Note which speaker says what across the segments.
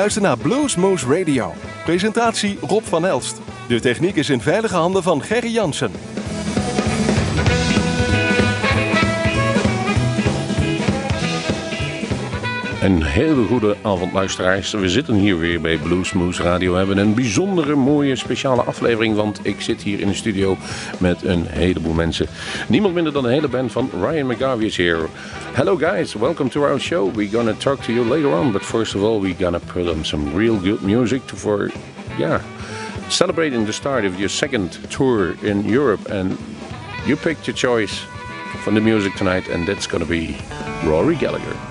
Speaker 1: U luistert naar Bluesmoose Radio. Presentatie Rob van Elst. De techniek is in veilige handen van Gerry Jansen.
Speaker 2: Een hele goede avond luisteraars. We zitten hier weer bij Bluesmoose Radio. We hebben een bijzondere mooie speciale aflevering. Want ik zit hier in de studio met een heleboel mensen. Niemand minder dan de hele band van Ryan McGarvey is here. Hello guys, welcome to our show. We're gonna talk to you later on. But first of all, we're gonna put on some real good music for, yeah, celebrating the start of your second tour in Europe. And you picked your choice from the music tonight. And that's gonna be Rory Gallagher.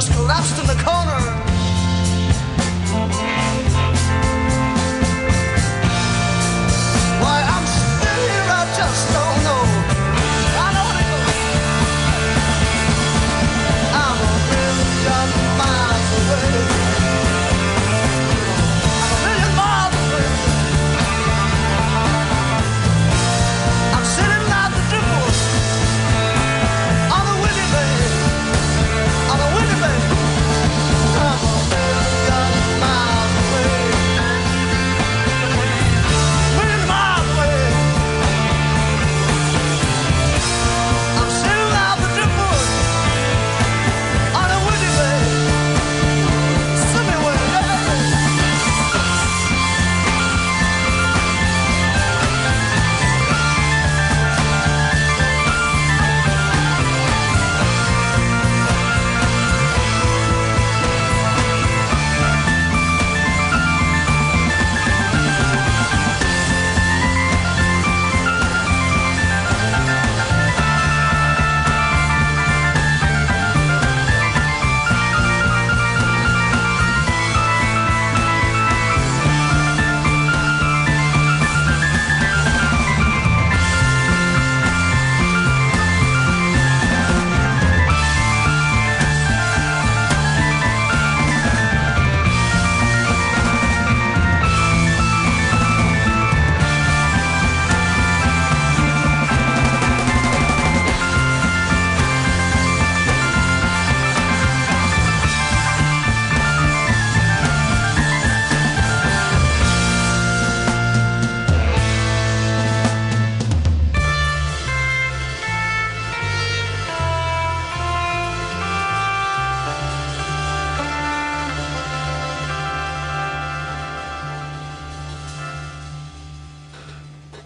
Speaker 3: Just collapsed in the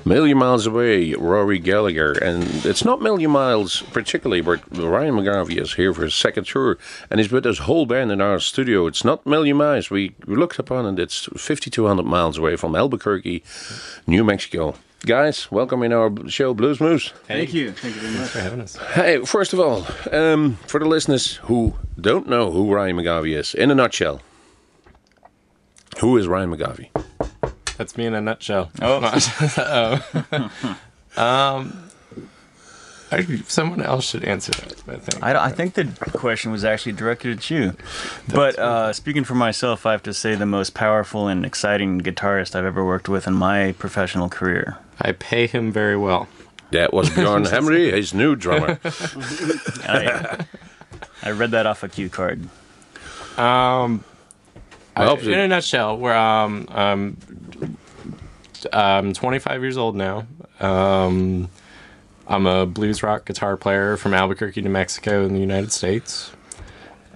Speaker 3: Million Miles Away,
Speaker 2: Rory Gallagher. And it's not Million Miles particularly, but Ryan McGarvey is here for his second tour and he's with his whole band in our studio. It's not Million Miles. We we looked upon it, it's 5,200 miles away from Albuquerque, New Mexico. Guys, welcome in our show, Blues Moose.
Speaker 4: Thank you. Thank you very much for having us.
Speaker 2: Hey, first of all, um, for the listeners who don't know who Ryan McGarvey is, in a nutshell, who is Ryan McGarvey?
Speaker 4: That's me in a nutshell.
Speaker 5: Oh.
Speaker 4: Oh. um, I, someone else should answer that. I think.
Speaker 5: I, don't- I think the question was actually directed at you. But uh, speaking for myself, I have to say the most powerful and exciting guitarist I've ever worked with in my professional career.
Speaker 4: I pay him very well.
Speaker 2: That was Bjorn Henry, his new drummer.
Speaker 5: I, I read that off a cue card.
Speaker 4: Um, I- in a nutshell, we're um, um, I'm 25 years old now. Um, I'm a blues rock guitar player from Albuquerque, New Mexico, in the United States.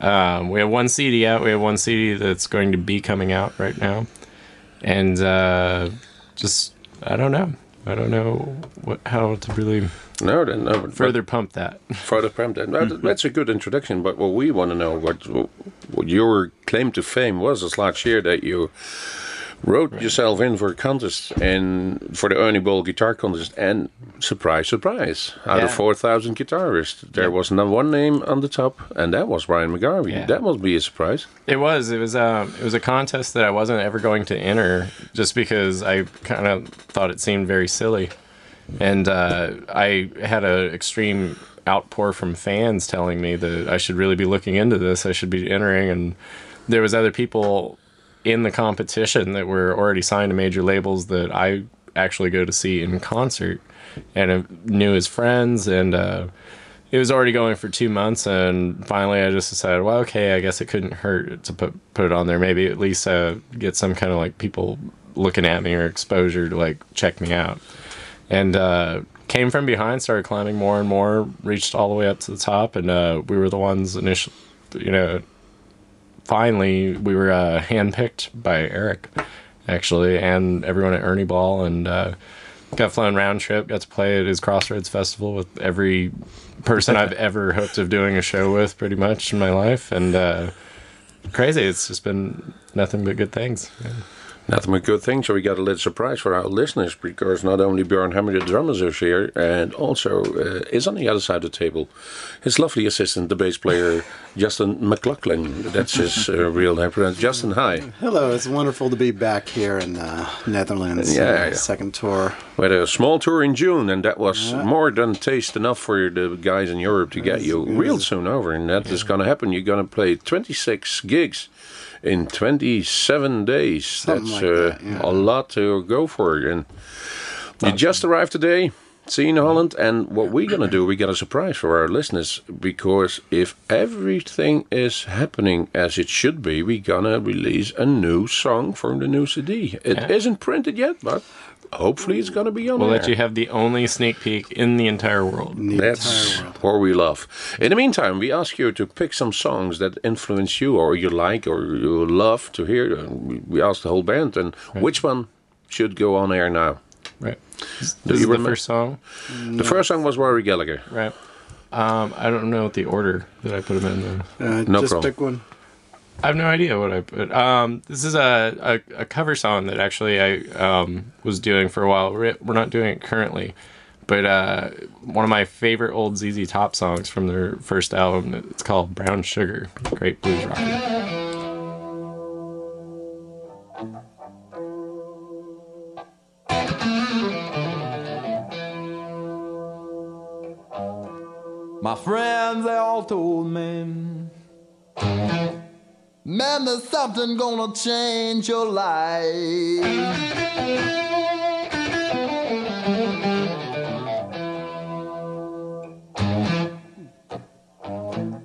Speaker 4: Um, we have one CD out. We have one CD that's going to be coming out right now, and uh, just I don't know. I don't know what how to really
Speaker 2: No, then no, but-
Speaker 4: further pump that.
Speaker 2: further pump that, that's a good introduction. But what we want to know, what what your claim to fame was, is last year that you wrote yourself in for a contest and for the Ernie Ball guitar contest, and surprise, surprise, out of four thousand guitarists, there was not one name on the top, and that was Ryan McGarvey.
Speaker 4: Yeah.
Speaker 2: That must be a surprise.
Speaker 4: It was. It was. Um, it was a contest that I wasn't ever going to enter, just because I kind of thought it seemed very silly, and uh, I had an extreme outpour from fans telling me that I should really be looking into this. I should be entering, and there was other people in the competition that were already signed to major labels that I actually go to see in concert, and knew his friends and. Uh, it was already going for two months, and finally I just decided, well, okay, I guess it couldn't hurt to put put it on there. Maybe at least uh, get some kind of like people looking at me or exposure to like check me out. And uh, came from behind, started climbing more and more, reached all the way up to the top, and uh, we were the ones initially, you know, finally we were uh, handpicked by Eric, actually, and everyone at Ernie Ball, and uh, got flown round trip. Got to play at his Crossroads Festival with every person I've ever hoped of doing a show with, pretty much in my life, and uh, crazy. It's just been nothing but good things.
Speaker 2: Nothing but good things. So we got a little surprise for our listeners because not only Björn Hammer, the drummer, is here, and also uh, is on the other side of the table his lovely assistant, the bass player Justin McLaughlin. That's his uh, real name. Justin, hi.
Speaker 6: Hello, it's wonderful to be back here in uh, Netherlands.
Speaker 2: Yeah,
Speaker 6: uh,
Speaker 2: yeah.
Speaker 6: Second tour.
Speaker 2: We had a small tour in June, and that was more than taste enough for the guys in Europe to get you real soon over. And that is going to happen. You're going to play 26 gigs in 27 days.
Speaker 6: Something
Speaker 2: That's
Speaker 6: like
Speaker 2: uh,
Speaker 6: that, yeah.
Speaker 2: a lot to go for. And you just arrived today. Seeing Holland, and what we're gonna do, we got a surprise for our listeners because if everything is happening as it should be, we're gonna release a new song from the new CD. It not printed yet, but hopefully it's gonna be on
Speaker 4: We'll
Speaker 2: there.
Speaker 4: let you have the only sneak peek in the entire world.
Speaker 6: The
Speaker 2: That's
Speaker 6: entire world.
Speaker 2: what we love. In the meantime, we ask you to pick some songs that influence you or you like or you love to hear. We- We ask the whole band, and which one should go on air now?
Speaker 4: Right.
Speaker 2: Do
Speaker 4: This
Speaker 2: you
Speaker 4: is the first song.
Speaker 2: The first song was Rory Gallagher.
Speaker 4: Right. Um, I don't know what the order that I put them in. Though.
Speaker 6: Uh,
Speaker 2: No
Speaker 6: just
Speaker 2: problem.
Speaker 6: pick one.
Speaker 4: I have no idea what I put. Um, this is a, a, a cover song that actually I um, was doing for a while. We're, we're not doing it currently, but uh, one of my favorite old ZZ Top songs from their first album. It's called Brown Sugar. Great blues rocker.
Speaker 7: My friends, they all told me, Man, there's something gonna change your life.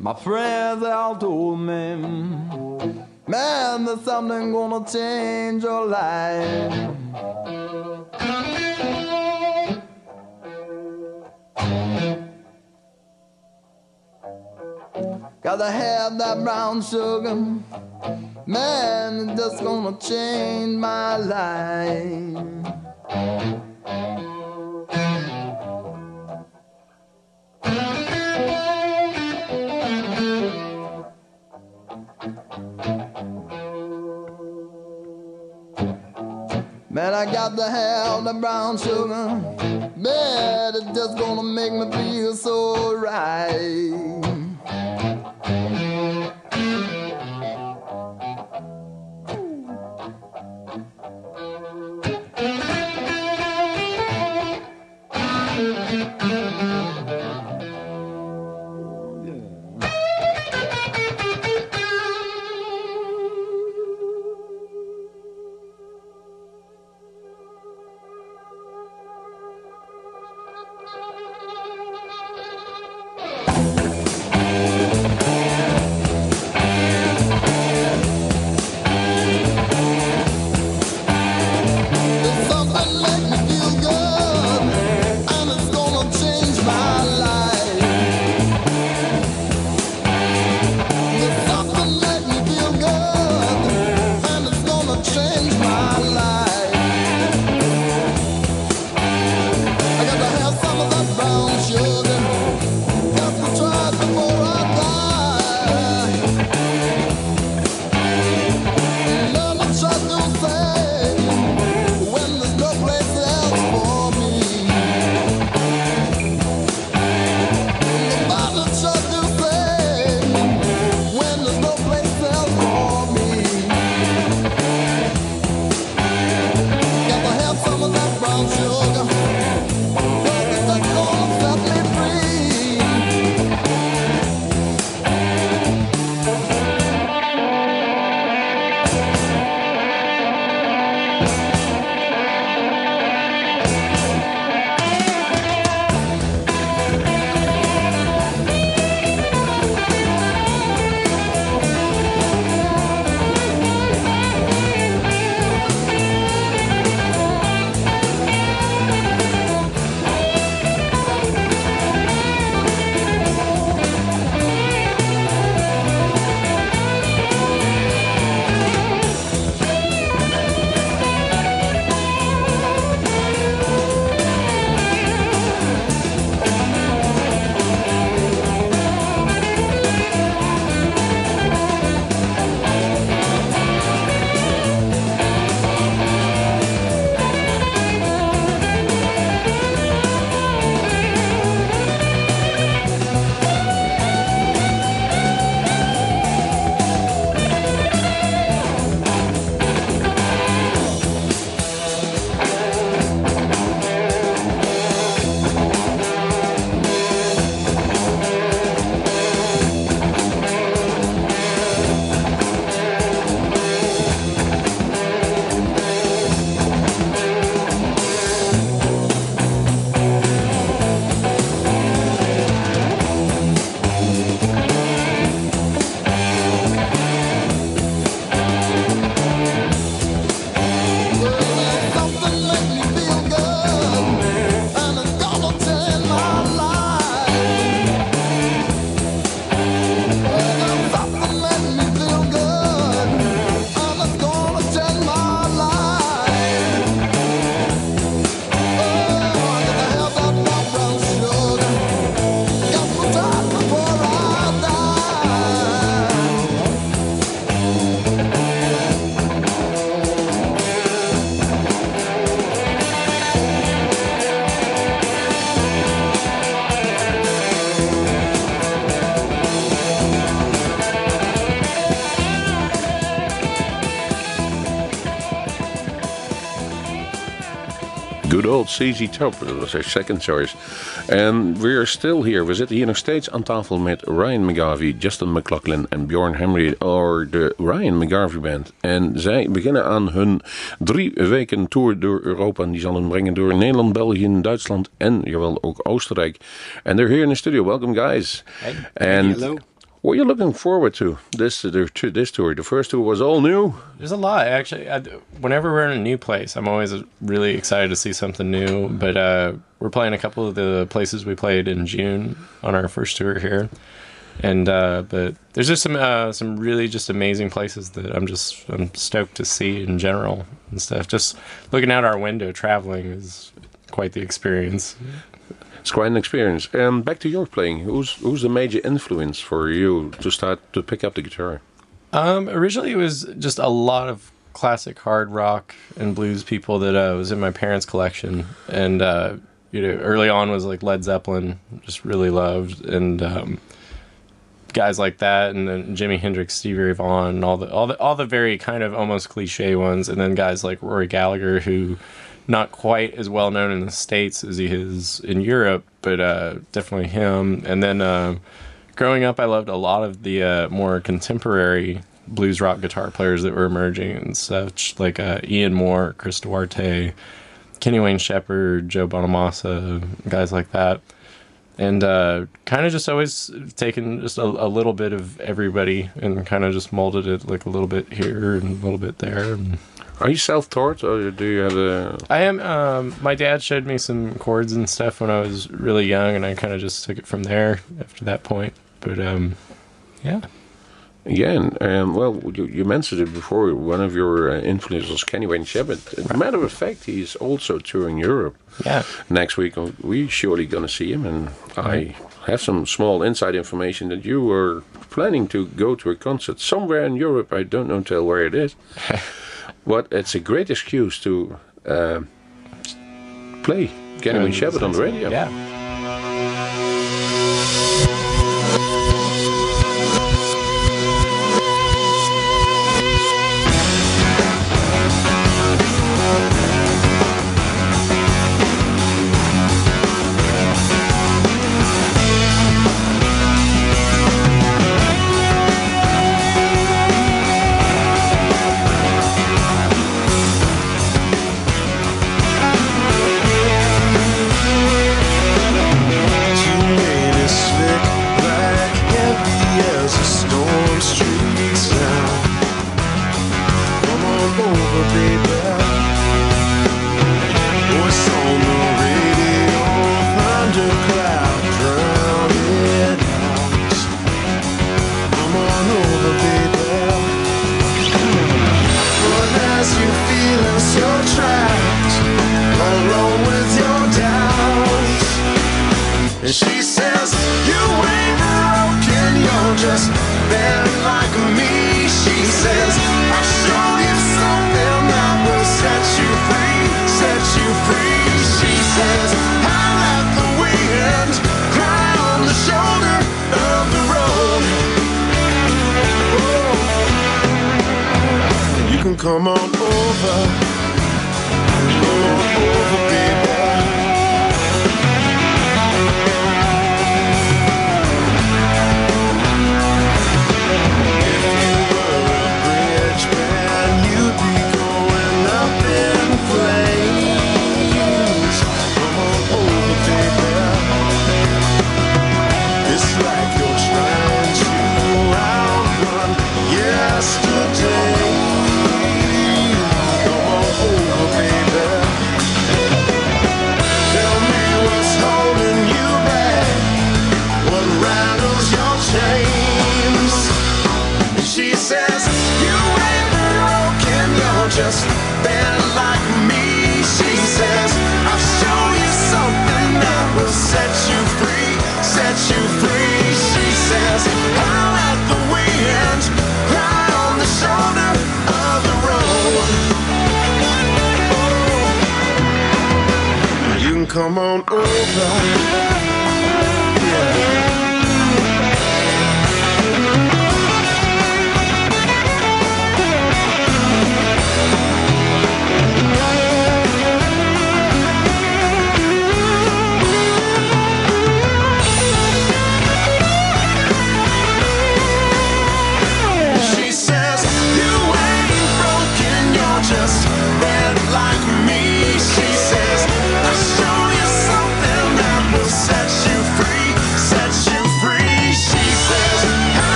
Speaker 7: My friends, all told me, Man, there's something gonna change your life. Gotta have that brown sugar. Man, it's just gonna change my life. Man, I got to have the brown sugar. Man, it's just gonna make me feel so right.
Speaker 2: CZ Top, dat was haar second choice. En we're still here. We zitten hier nog steeds aan tafel met Ryan McGarvey, Justin McLaughlin en Bjorn Henry, or de Ryan McGarvey Band. En zij beginnen aan hun drie weken tour door Europa. En die zal hen brengen door Nederland, België, Duitsland en jawel ook Oostenrijk. And they're here in the studio. Welcome, guys. And
Speaker 6: Hello.
Speaker 2: What are you looking forward to this to this tour? The first tour was all new.
Speaker 4: There's a lot actually. I, whenever we're in a new place, I'm always really excited to see something new. But uh, we're playing a couple of the places we played in June on our first tour here, and uh, but there's just some uh, some really just amazing places that I'm just I'm stoked to see in general and stuff. Just looking out our window, traveling is quite the experience.
Speaker 2: It's quite an experience. Um, back to your playing. Who's who's the major influence for you to start to pick up the guitar?
Speaker 4: Um, originally, it was just a lot of classic hard rock and blues people that uh, was in my parents' collection, and uh, you know, early on was like Led Zeppelin, just really loved, and um, guys like that, and then Jimi Hendrix, Stevie Ray Vaughan, and all the all the all the very kind of almost cliche ones, and then guys like Rory Gallagher, who not quite as well known in the states as he is in Europe, but uh, definitely him, and then. Uh, growing up, I loved a lot of the uh, more contemporary blues rock guitar players that were emerging and such, like uh, Ian Moore, Chris Duarte, Kenny Wayne Shepherd, Joe Bonamassa, guys like that. And uh, kind of just always taken just a, a little bit of everybody and kind of just molded it like a little bit here and a little bit there. And
Speaker 2: Are you self-taught or do you have a?
Speaker 4: I am. Um, my dad showed me some chords and stuff when I was really young, and I kind of just took it from there after that point. But um, yeah.
Speaker 2: Again, um, well, you, you mentioned it before. One of your uh, influences was Kenny Wayne. As a matter of fact, he's also touring Europe
Speaker 4: Yeah.
Speaker 2: next week. we're surely gonna see him, and I have some small inside information that you were planning to go to a concert somewhere in Europe. I don't know tell where it is, but it's a great excuse to uh, play Wayne Shepherd on the radio.
Speaker 4: Yeah.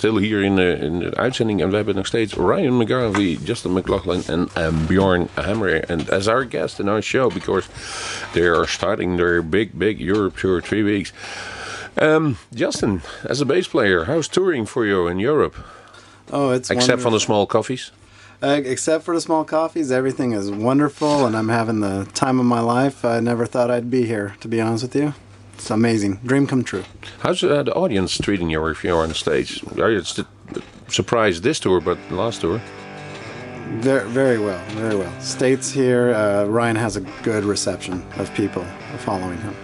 Speaker 2: Stil hier in de, in de uitzending. En we hebben nog steeds Ryan McGarvey, Justin McLaughlin en um, Bjorn Hammer. And as our guest in our show because they are starting their big, big Europe tour three weeks. Um, Justin, as a bass player, how's touring for you in Europe?
Speaker 6: Oh, it's
Speaker 2: Except from the small coffees?
Speaker 6: Uh, except for the small coffees, everything is wonderful, and I'm having the time of my life. I never thought I'd be here, to be honest with you. It's amazing, dream come true.
Speaker 2: How's uh, the audience treating you if you're on stage? Are you st- surprised this tour, but last tour?
Speaker 6: Very, very well, very well. States here, uh, Ryan has a good reception of people following him.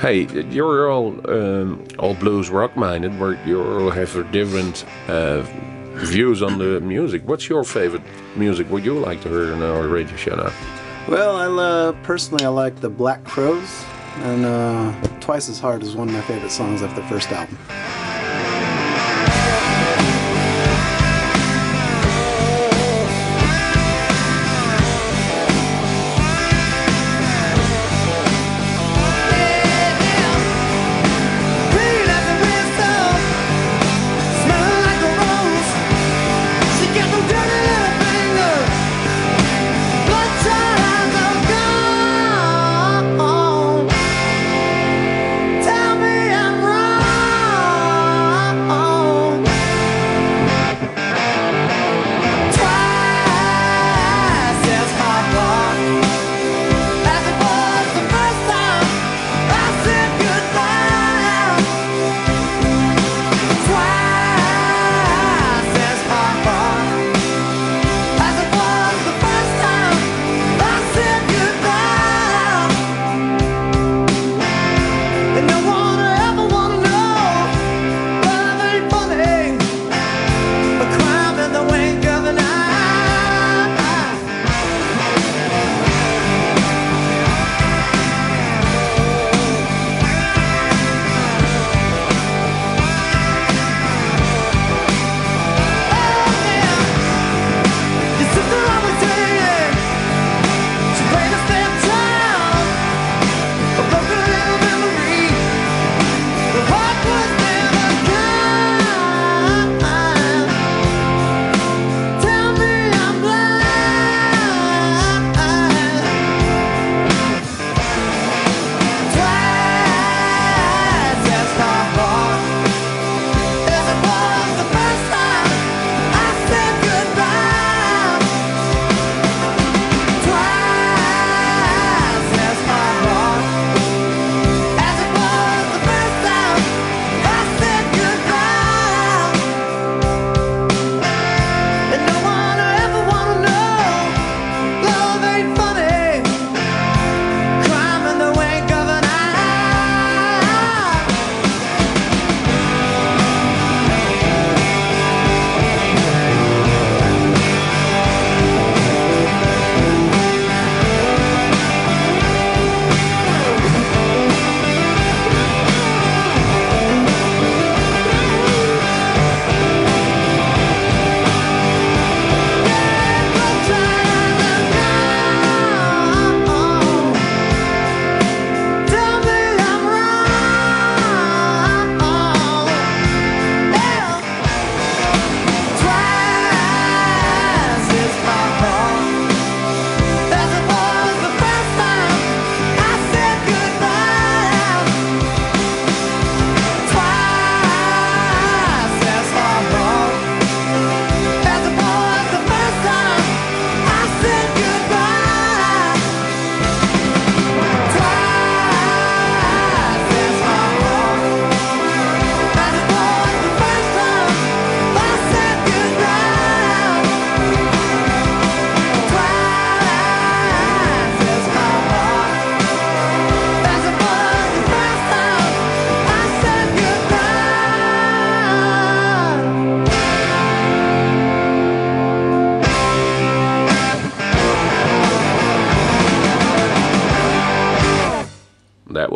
Speaker 2: Hey, you're all um, all blues rock minded, where you all have different uh, views on the music. What's your favorite music? Would you like to hear on our radio show now?
Speaker 6: Well, I uh, personally I like the Black Crowes, and uh, Twice as Hard is one of my favorite songs off the first album.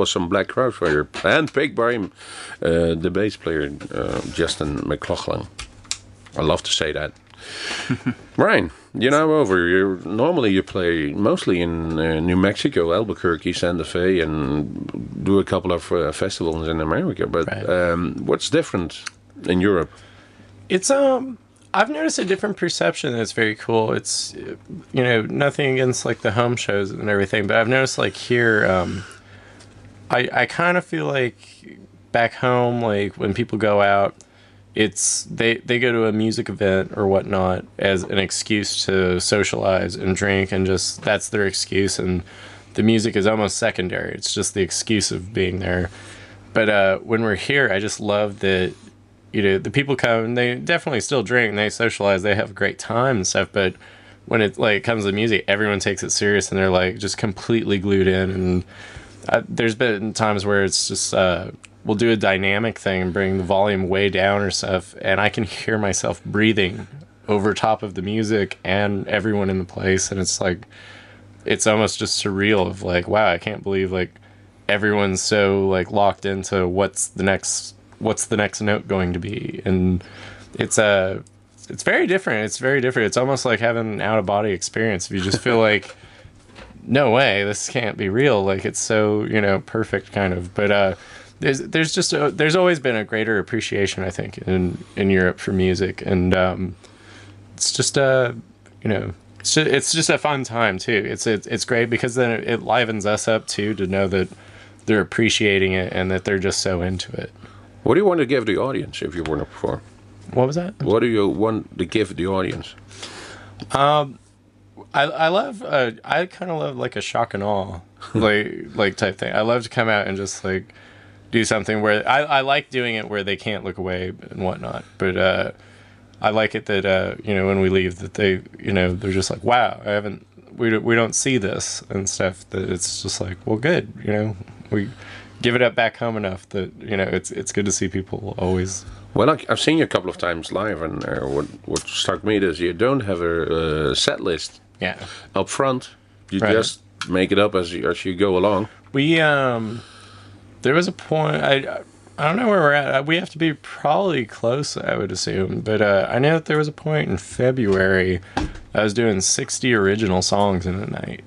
Speaker 2: Was some Black Crowes. And picked by him, uh, the bass player, uh, Justin McLaughlin. I love to say that. Ryan, you're now over. You're, normally you play mostly in uh, New Mexico, Albuquerque, Santa Fe, and do a couple of uh, festivals in America. But
Speaker 4: Right.
Speaker 2: um, what's different in Europe?
Speaker 4: It's um I've noticed a different perception that's very cool. It's you know, nothing against like the home shows and everything, but I've noticed like here um I I kind of feel like back home like when people go out it's they they go to a music event or whatnot as an excuse to socialize and drink and just that's their excuse and the music is almost secondary. It's just the excuse of being there. But uh, when we're here, I just love that you know the people come and they definitely still drink and they socialize they have a great time and stuff but when it like comes to music everyone takes it serious and they're like just completely glued in and I, there's been times where it's just uh we'll do a dynamic thing and bring the volume way down or stuff and i can hear myself breathing over top of the music and everyone in the place and it's like it's almost just surreal of like wow i can't believe like everyone's so like locked into what's the next what's the next note going to be. And it's a it's very different. It's very different. It's almost like having an out of body experience. If you just feel like no way this can't be real. Like it's so you know perfect kind of. But uh there's there's just a, there's always been a greater appreciation i think in in europe for music. And um it's just a you know it's just, it's just a fun time too. It's it's, it's great because then it, it livens us up too to know that they're appreciating it and that they're just so into it.
Speaker 2: What do you want to give the audience if you want to perform?
Speaker 4: what was that?
Speaker 2: What do you want to give the audience?
Speaker 4: I, I love uh, I kind of love like a shock and awe like like type thing. I love to come out and just like do something where I, I like doing it where they can't look away and whatnot. But uh, I like it that uh, you know when we leave that they you know they're just like wow I haven't we we don't see this and stuff that it's just like well good you know we give it up back home enough that you know it's it's good to see people always
Speaker 2: Well, I- I've seen you a couple of times live, and uh, what what struck me is you don't have a uh, set list
Speaker 4: yeah.
Speaker 2: up front. You
Speaker 4: Right.
Speaker 2: just make it up as you, as you go along.
Speaker 4: We um, there was a point. I I don't know where we're at. Uh, We have to be probably close, I would assume. But uh, I know that there was a point in February. I was doing sixty original songs in a night,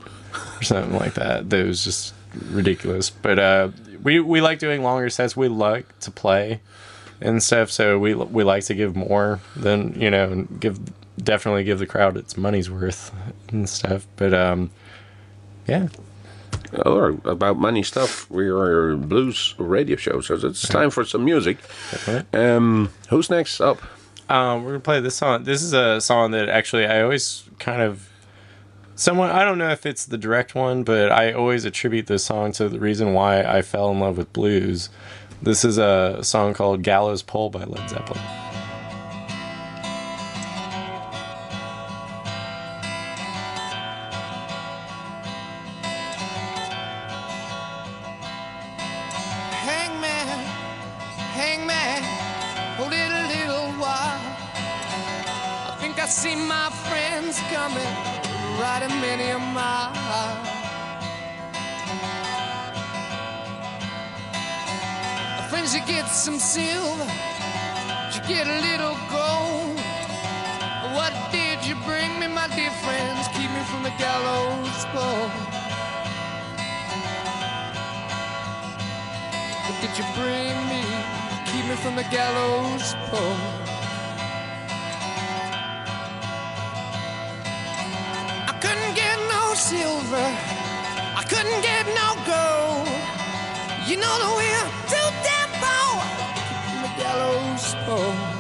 Speaker 4: or something like that. That was just ridiculous. But uh, we we like doing longer sets. We like to play and stuff. So we we like to give more than you know, give definitely give the crowd its money's worth and stuff. But um, yeah.
Speaker 2: Or about money stuff. We are a blues radio show, so it's time for some music. Um, who's next up?
Speaker 4: Um, we're gonna play this song. This is a song that actually I always kind of, someone I don't know if it's the direct one, but I always attribute this song to the reason why I fell in love with blues. This is a song called "Gallows Pole" by Led Zeppelin.
Speaker 8: Friends, you get some silver, you get a little gold. What did you bring me, my dear friends? Keep me from the gallows pole. What did you bring me? Keep me from the gallows pole. I couldn't get no silver. I couldn't get no gold. You know that we're gallows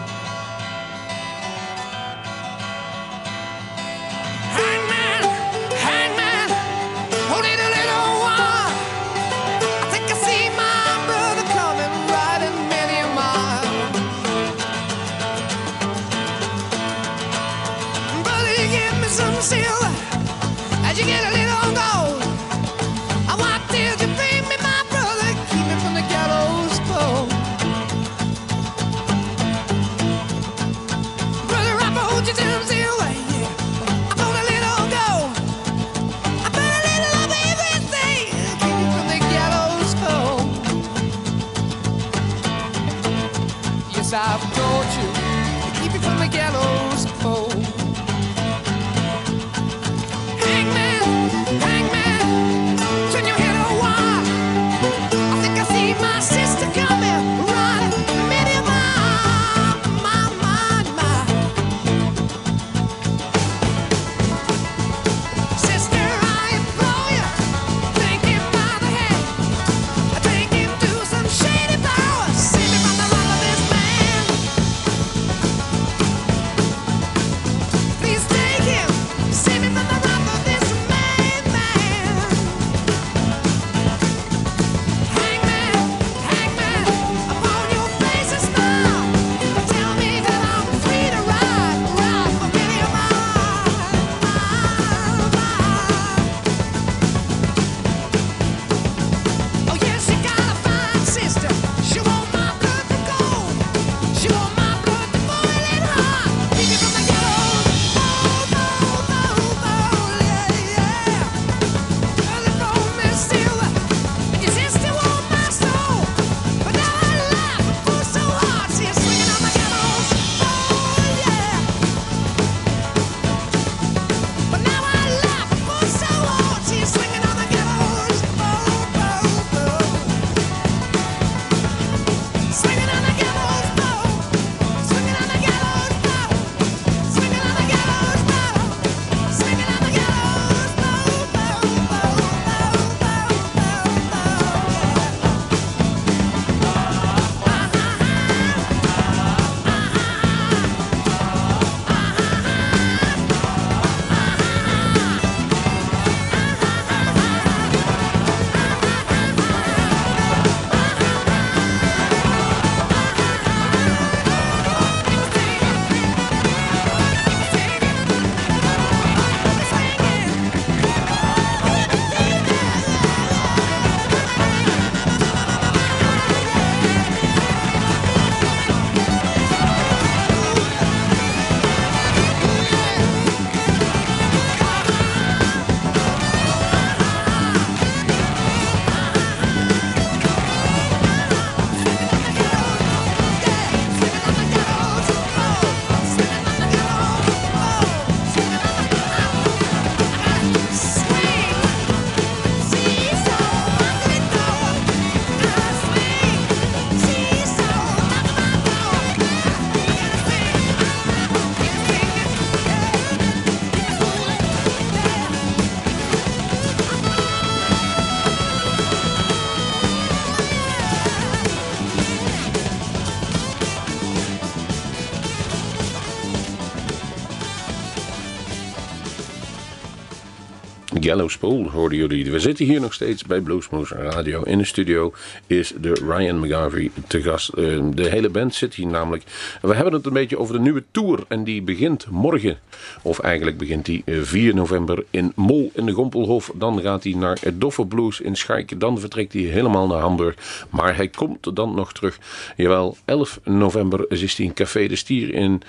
Speaker 8: Gallows Pole
Speaker 2: hoorden jullie. We zitten hier nog steeds bij Bluesmoose Radio. In de studio is de Ryan McGarvey te gast. Eh, de hele band zit hier namelijk. We hebben het een beetje over de nieuwe tour. En die begint morgen. Of eigenlijk begint die eh, 4 november in Mol in de Gompelhof. Dan gaat hij naar het Doffer Blues in Schaik. Dan vertrekt hij helemaal naar Hamburg. Maar hij komt dan nog terug. Jawel, 11 november is hij in Café de Stier in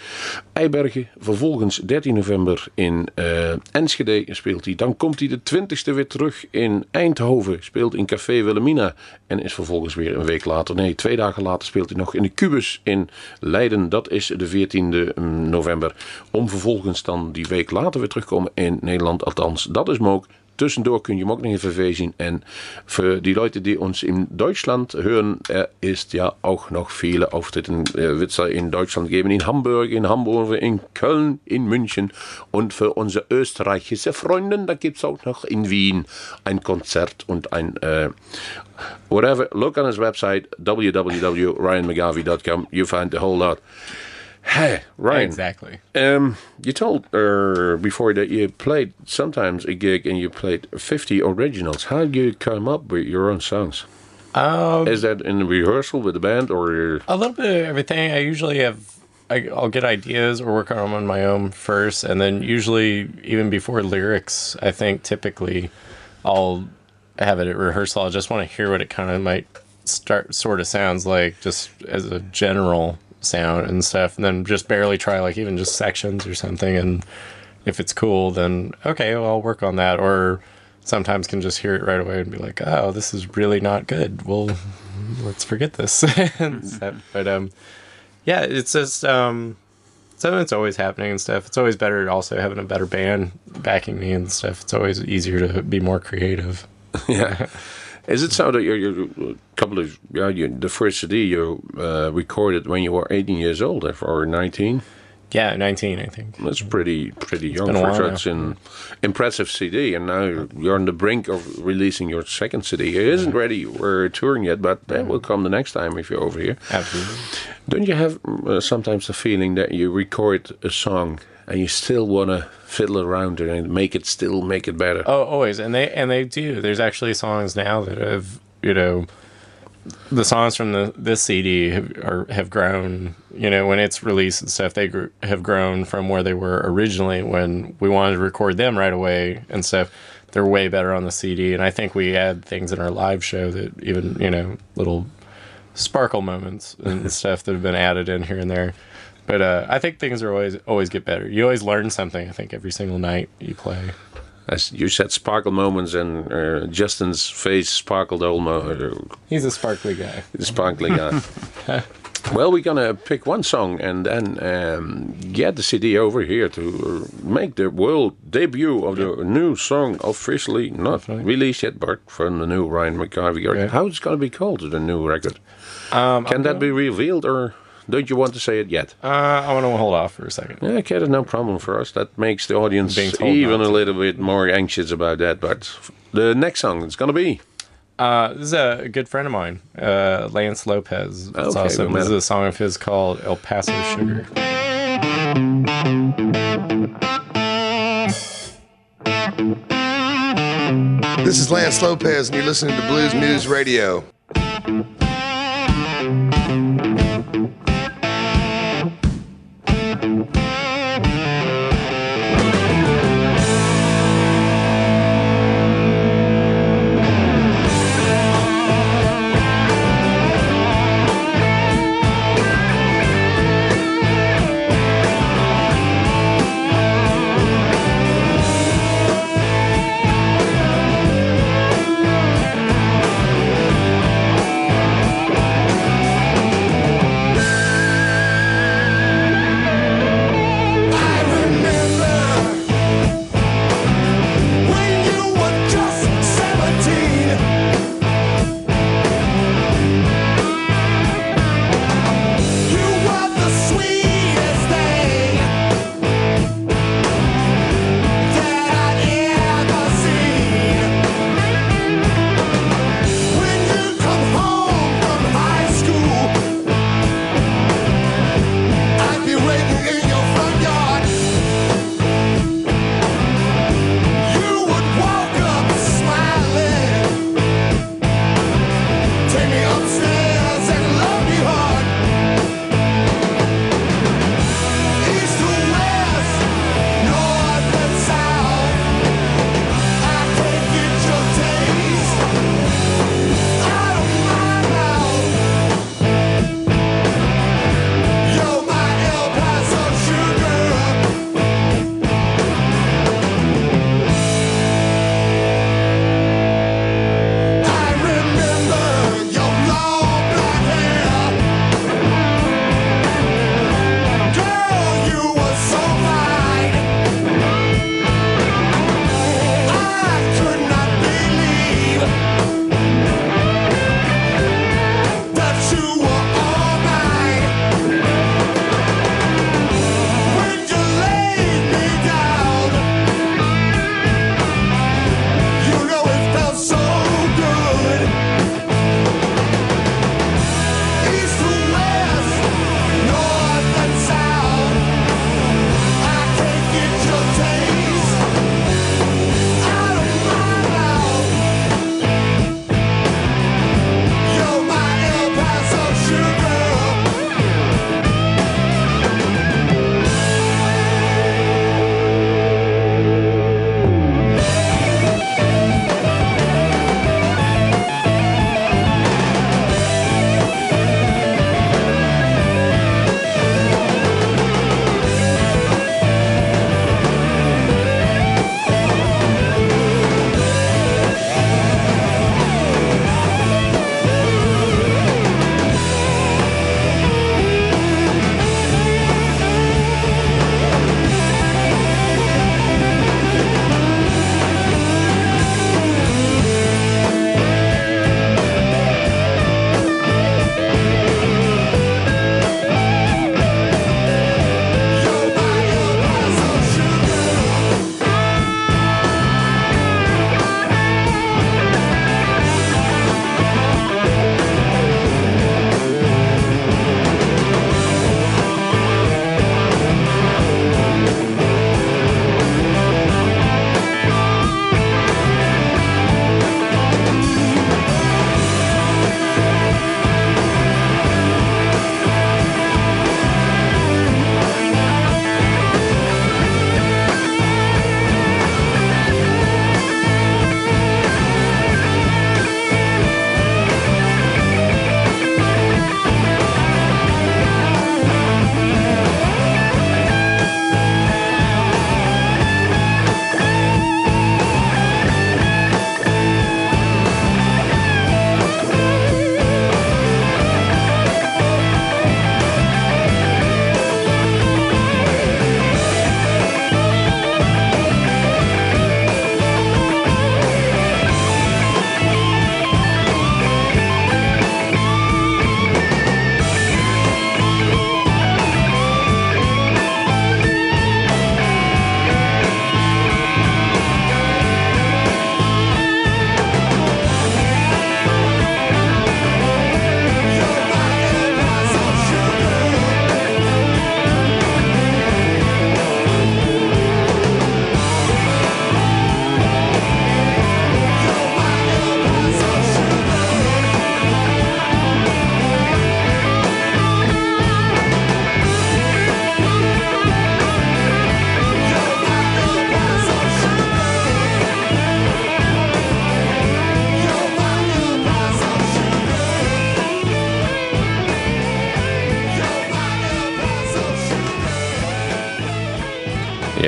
Speaker 2: Eibergen. Vervolgens 13 november in eh, Enschede speelt hij. Dan komt hij de 20ste weer terug in Eindhoven. Speelt in Café Wilhelmina. En is vervolgens weer een week later, nee, twee dagen later speelt hij nog in de Cubus in Leiden. Dat is de 14e november. Om vervolgens dan die week later weer terugkomen in Nederland. Althans, dat is mogelijk. Tussendoor kun je hem ook nog VV zien. En für die Leute, die uns in Deutschland hören, er ist ja auch noch viele Auftritte äh, in Deutschland geben. In Hamburg, in Hamburg, in Köln, in München. Und für unsere österreichische Freunde, da gibt es auch noch in Wien ein Konzert und ein äh, whatever. Look on his website, www.ryanmcgarvey.com. You find the whole lot. Hey, right.
Speaker 4: Exactly.
Speaker 2: Um, you told uh, before that you played sometimes a gig and you played 50 originals. How do you come up with your own songs?
Speaker 4: Um,
Speaker 2: Is that in rehearsal with the band or
Speaker 4: a little bit of everything. I usually have. I, I'll get ideas or work on them on my own first, and then usually even before lyrics, I think typically I'll have it at rehearsal. I just want to hear what it kind of might start sort of sounds like, just as a general sound and stuff, and then just barely try like even just sections or something, and if it's cool, then okay, well, I'll work on that. Or sometimes can just hear it right away and be like, oh, this is really not good. Well, let's forget this. But um, yeah, it's just um, something that's always happening and stuff. It's always better also having a better band backing me and stuff. It's always easier to be more creative.
Speaker 2: yeah? Is it so that you're, you're a couple of yeah, you, the first CD you uh, recorded when you were 18 years old or 19?
Speaker 4: Yeah, 19, I think.
Speaker 2: That's pretty pretty young for such an impressive CD, and now you're on the brink of releasing your second CD. It isn't ready. We're touring yet, but that will come the next time if you're over here.
Speaker 4: Absolutely.
Speaker 2: Don't you have uh, sometimes the feeling that you record a song and you still want to fiddle around it and make it still make it better?
Speaker 4: Oh, always, and they and they do. There's actually songs now that have you know, the songs from the this CD have are, have grown. You know, when it's released and stuff, they gr- have grown from where they were originally when we wanted to record them right away and stuff. They're way better on the CD, and I think we add things in our live show that even you know little sparkle moments and stuff that have been added in here and there. But uh, I think things are always always get better. You always learn something. I think every single night you play.
Speaker 2: As you said, sparkle moments, and uh, Justin's face sparkled almost.
Speaker 4: He's a sparkly guy.
Speaker 2: Sparkly guy. well, we're gonna pick one song and then um, get the CD over here to make the world debut of the new song officially not released yet, but from the new Ryan McGarvey.
Speaker 4: Yeah.
Speaker 2: How it's gonna be called the new record?
Speaker 4: Um,
Speaker 2: Can
Speaker 4: I'm
Speaker 2: that
Speaker 4: gonna-
Speaker 2: be revealed, or don't you want to say it yet?
Speaker 4: Uh, I want to hold off for a second.
Speaker 2: Yeah, okay, that's no problem for us. That makes the audience
Speaker 4: Being
Speaker 2: even a little bit more anxious about that. But the next song is gonna be.
Speaker 4: Uh, this is a good friend of mine, uh, Lance Lopez. It's
Speaker 2: Okay,
Speaker 4: awesome. This is a song of his called El Paso Sugar.
Speaker 9: This is Lance Lopez, and you're listening to Bluesmoose Radio.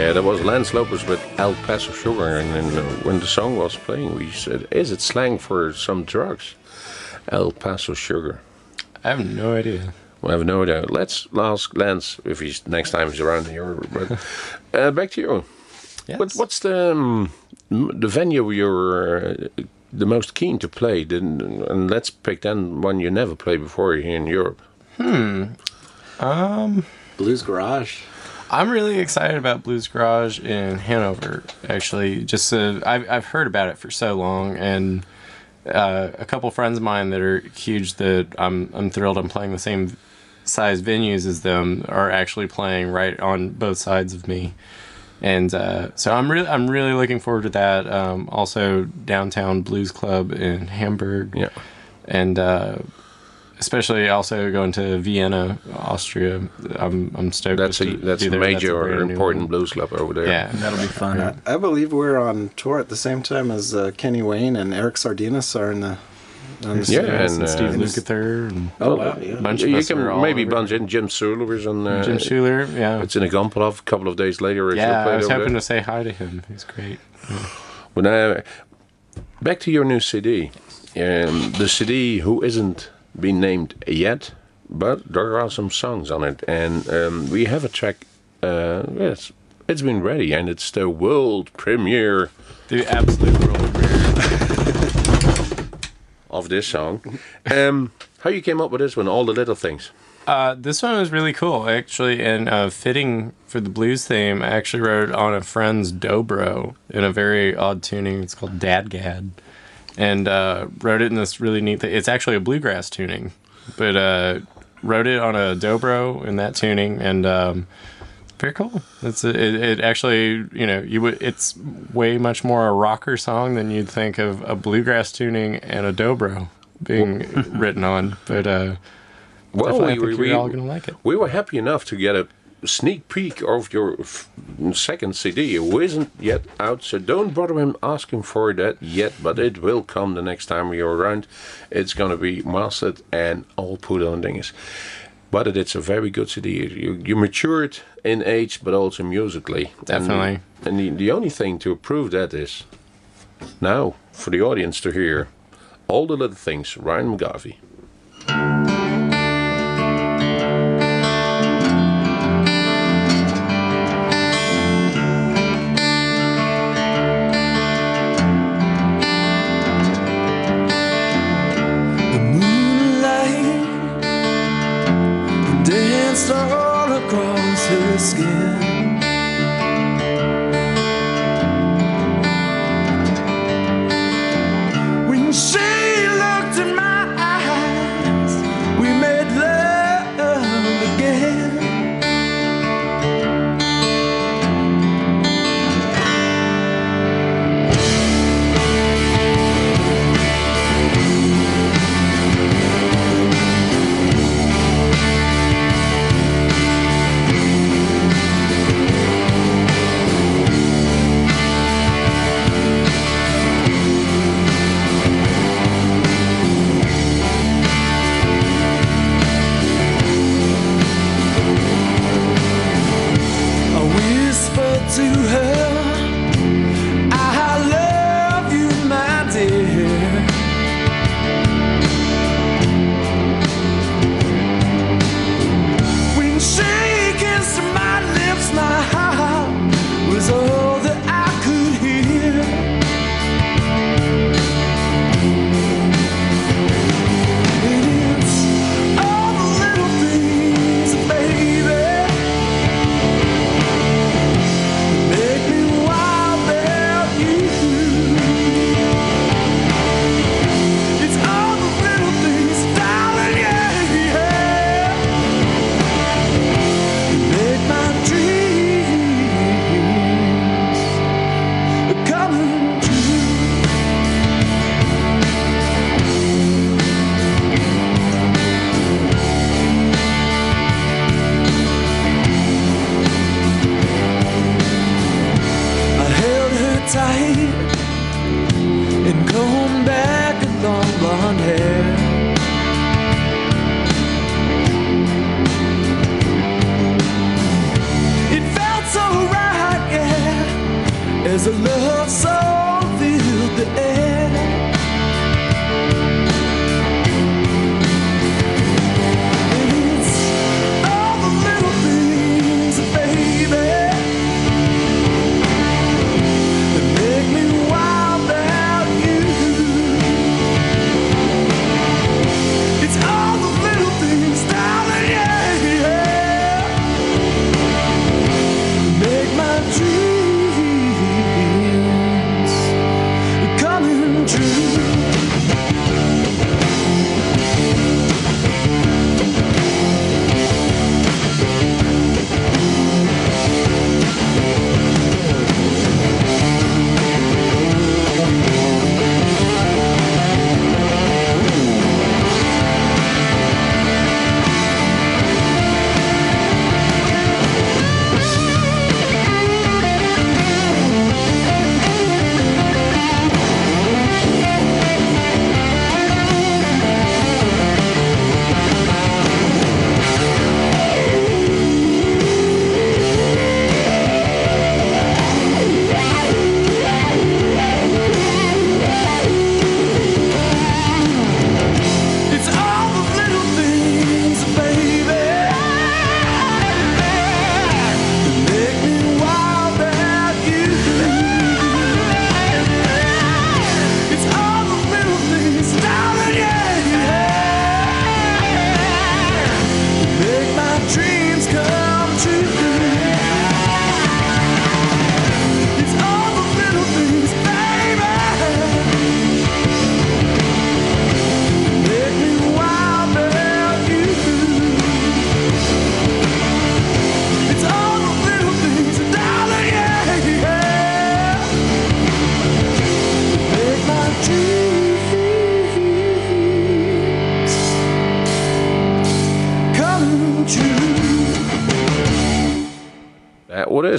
Speaker 2: Yeah, that was Lance Lopez with El Paso Sugar, and then uh, when the song was playing, we said, "Is it slang for some drugs?" El Paso Sugar.
Speaker 4: I have no idea.
Speaker 2: We have no idea. Let's ask Lance if he's next time he's around here. But uh, back to you.
Speaker 4: Yes.
Speaker 2: What, what's the um, the venue you're uh, the most keen to play? Then, and let's pick then one you never played before here in Europe. Hmm.
Speaker 6: Blues Garage.
Speaker 4: I'm really excited about Blues Garage in Hanover. Actually, just uh, I've I've heard about it for so long, and uh, a couple friends of mine that are huge that I'm I'm thrilled I'm playing the same size venues as them are actually playing right on both sides of me, and uh, so I'm really I'm really looking forward to that. Um, also, downtown Blues Club in Hamburg,
Speaker 2: Yeah.
Speaker 4: and uh, especially also going to Vienna, Austria. I'm I'm stoked.
Speaker 2: That's a that's a
Speaker 4: there.
Speaker 2: major
Speaker 4: a
Speaker 2: or important
Speaker 4: one.
Speaker 2: blues club over there.
Speaker 4: Yeah,
Speaker 5: That'll be fun.
Speaker 6: I, I believe we're on tour at the same time as uh, Kenny Wayne and Eric Sardinas are in the. On the
Speaker 2: Yeah,
Speaker 4: Yes,
Speaker 2: and,
Speaker 4: and,
Speaker 2: uh,
Speaker 4: Steve
Speaker 6: and-
Speaker 4: Lukather and
Speaker 6: Oh wow! Yeah.
Speaker 4: bunch
Speaker 2: You, you
Speaker 4: us are all
Speaker 2: can maybe
Speaker 4: over
Speaker 2: bunch in Jim Suhler is on. Uh,
Speaker 4: Jim Suhler. Yeah,
Speaker 2: It's in a Gompelhof. A couple of days later,
Speaker 4: yeah. I was hoping
Speaker 2: there.
Speaker 4: to say hi to him. He's great.
Speaker 2: But uh, back to your new CD. Um, the CD who isn't been named yet, but there are some songs on it, and um, we have a track. Uh, yes, it's been ready, and it's the world premiere
Speaker 4: The absolute world premiere.
Speaker 2: of this song. Um, how you came up with this one? All the little things.
Speaker 4: Uh, this one was really cool, actually, and uh, fitting for the blues theme. I actually wrote it on a friend's dobro in a very odd tuning. It's called DADGAD, and uh, wrote it in this really neat. It's actually a bluegrass tuning, but uh, wrote it on a dobro in that tuning, and um, very cool. It's a, it, it actually you know you would it's way much more a rocker song than you'd think of a bluegrass tuning and a dobro being written on, but. Uh,
Speaker 2: Well, we, we,
Speaker 4: all gonna like it.
Speaker 2: we were happy enough to get a sneak peek of your second CD, who isn't yet out, so don't bother him asking for that yet, but it will come the next time we are around. It's going to be mastered and all put on things. But it, it's a very good CD. You, you matured in age, but also musically.
Speaker 4: Definitely.
Speaker 2: And, and the, the only thing to prove that is now for the audience to hear all the little things, Ryan McGarvey.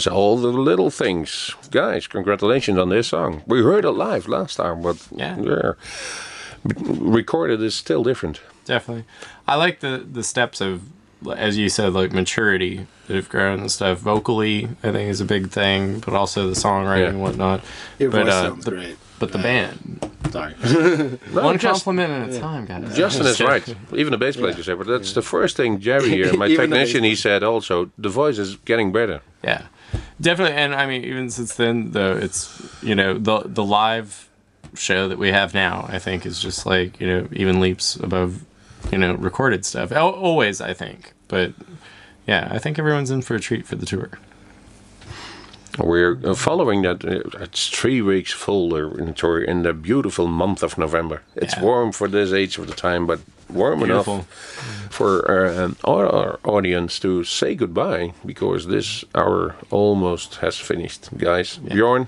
Speaker 2: That all the little things, guys. Congratulations on this song. We heard it live last time, but
Speaker 4: Yeah. yeah.
Speaker 2: recorded is still different.
Speaker 4: Definitely. I like the the steps of as you said, like maturity that have grown and stuff. Vocally, I think is a big thing, but also the songwriting
Speaker 2: Yeah.
Speaker 4: and whatnot.
Speaker 6: Your
Speaker 4: but
Speaker 6: voice
Speaker 4: uh,
Speaker 6: sounds
Speaker 4: the,
Speaker 6: great.
Speaker 4: but the band.
Speaker 6: Sorry.
Speaker 2: No,
Speaker 4: One
Speaker 2: just-
Speaker 4: compliment at a time, guys.
Speaker 2: Justin is right. Even the bass player said, but that's the first thing Jerry here, my technician, he said also, the voice is getting better.
Speaker 4: Yeah, definitely. And I mean, even since then, though, it's you know the the live show that we have now. I think is just like you know even leaps above you know recorded stuff. Al- Always, I think. But yeah, I think everyone's in for a treat for the tour.
Speaker 2: We're uh, following that. Uh, it's three weeks full uh, in the tour in the beautiful month of November. It's
Speaker 4: Yeah.
Speaker 2: warm for this age of the time, but warm
Speaker 4: Beautiful.
Speaker 2: enough for uh, um, our, our audience to say goodbye because this hour almost has finished. Guys, Bjorn,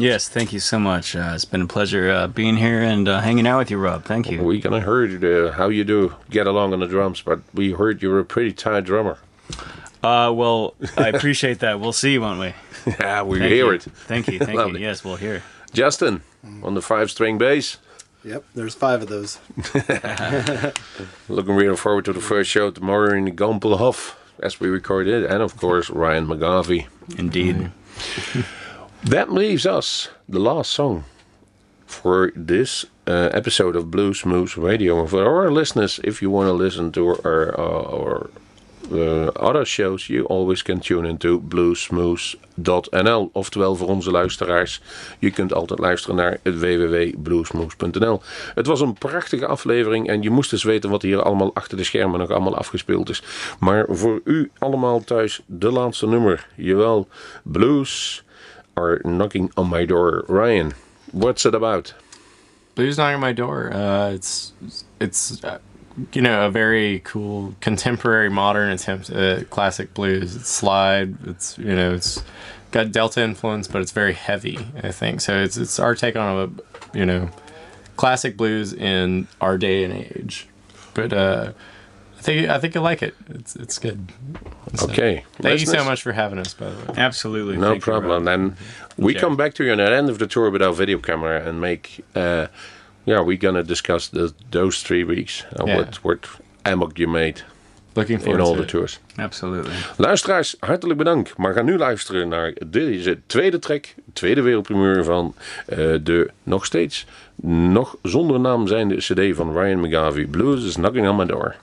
Speaker 5: Yes, thank you so much. Uh, it's been a pleasure uh, being here and uh, hanging out with you, Rob. Thank you.
Speaker 2: we kind of heard uh, how you do get along on the drums, but we heard you're a pretty tight drummer.
Speaker 5: Uh, well, I appreciate that. We'll see, won't we?
Speaker 2: yeah, we
Speaker 5: Thank
Speaker 2: hear
Speaker 5: you.
Speaker 2: it.
Speaker 5: Thank you. Thank you. Yes, we'll hear.
Speaker 2: Justin on the five-string bass.
Speaker 6: Yep, there's five of those.
Speaker 2: Looking real forward to the first show tomorrow in Gompelhof as we record it, and of course Ryan McGarvey.
Speaker 5: Indeed.
Speaker 2: That leaves us the last song for this uh, episode of Blues Moose Radio. And for our listeners, if you want to listen to our, uh, our uh, other shows, you always can tune into bluesmoose.nl. Oftewel voor onze luisteraars, je kunt altijd luisteren naar het www.bluesmoose.nl. Het was een prachtige aflevering en je moest eens weten wat hier allemaal achter de schermen nog allemaal afgespeeld is. Maar voor u allemaal thuis de laatste nummer. Jawel, Blues are knocking on my door. Ryan, what's it about?
Speaker 4: Blues knocking on my door. Uh, it's it's uh, you know a very cool contemporary modern attempt at classic blues. It's slide. It's you know it's got Delta influence, but it's very heavy. I think so. It's it's our take on a you know classic blues in our day and age. But uh, I think I think you like it. It's it's good. So,
Speaker 2: Okay.
Speaker 4: Thank you so much for having us. By the way.
Speaker 5: Absolutely.
Speaker 2: No
Speaker 5: Thank you,
Speaker 2: problem. And we
Speaker 5: Okay.
Speaker 2: come back to you at the end of the tour with our video camera and make. Uh, yeah, we're gonna discuss the, those three weeks and
Speaker 4: Yeah.
Speaker 2: what what amok you made
Speaker 4: Looking
Speaker 2: in
Speaker 4: forward
Speaker 2: all
Speaker 4: to
Speaker 2: the
Speaker 4: it.
Speaker 2: tours.
Speaker 5: Absolutely.
Speaker 2: Luisteraars, hartelijk bedankt. Maar ga nu luisteren naar deze tweede track, tweede wereldprimeur van eh, de nog steeds nog zonder naam zijnde CD van Ryan McGarvey. Blues is knocking on my door.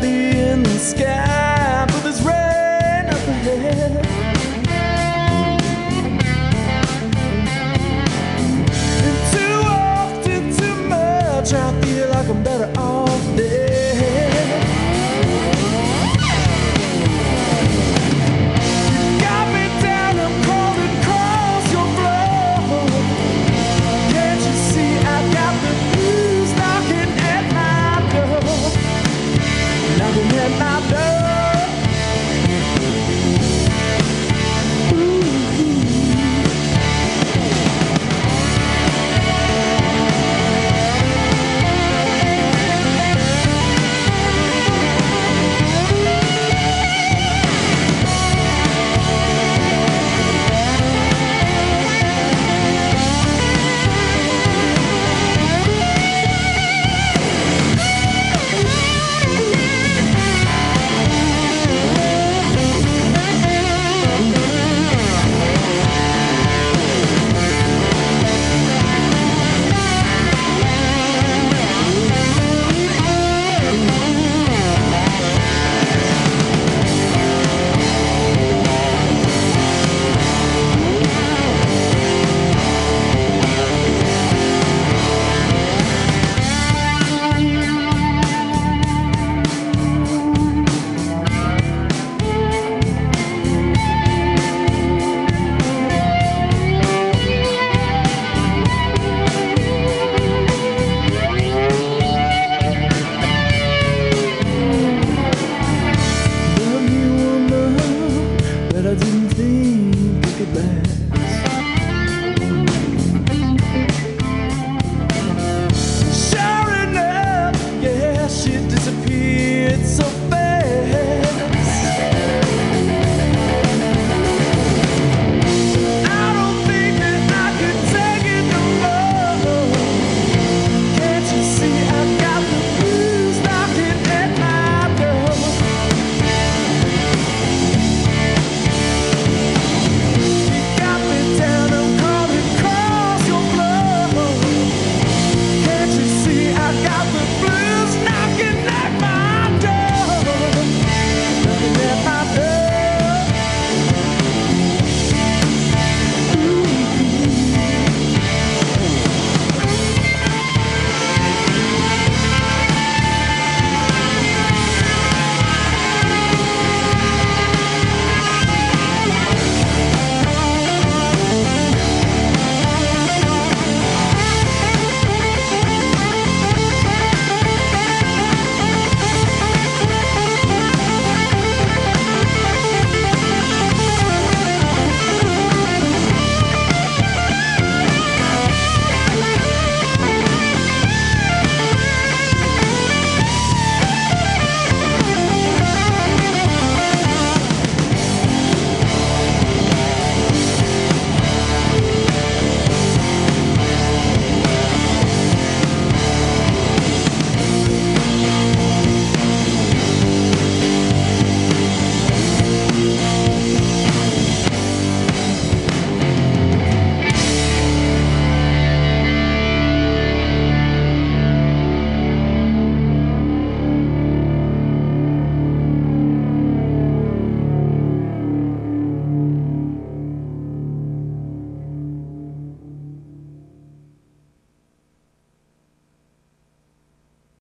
Speaker 8: be in the sky. it's
Speaker 7: so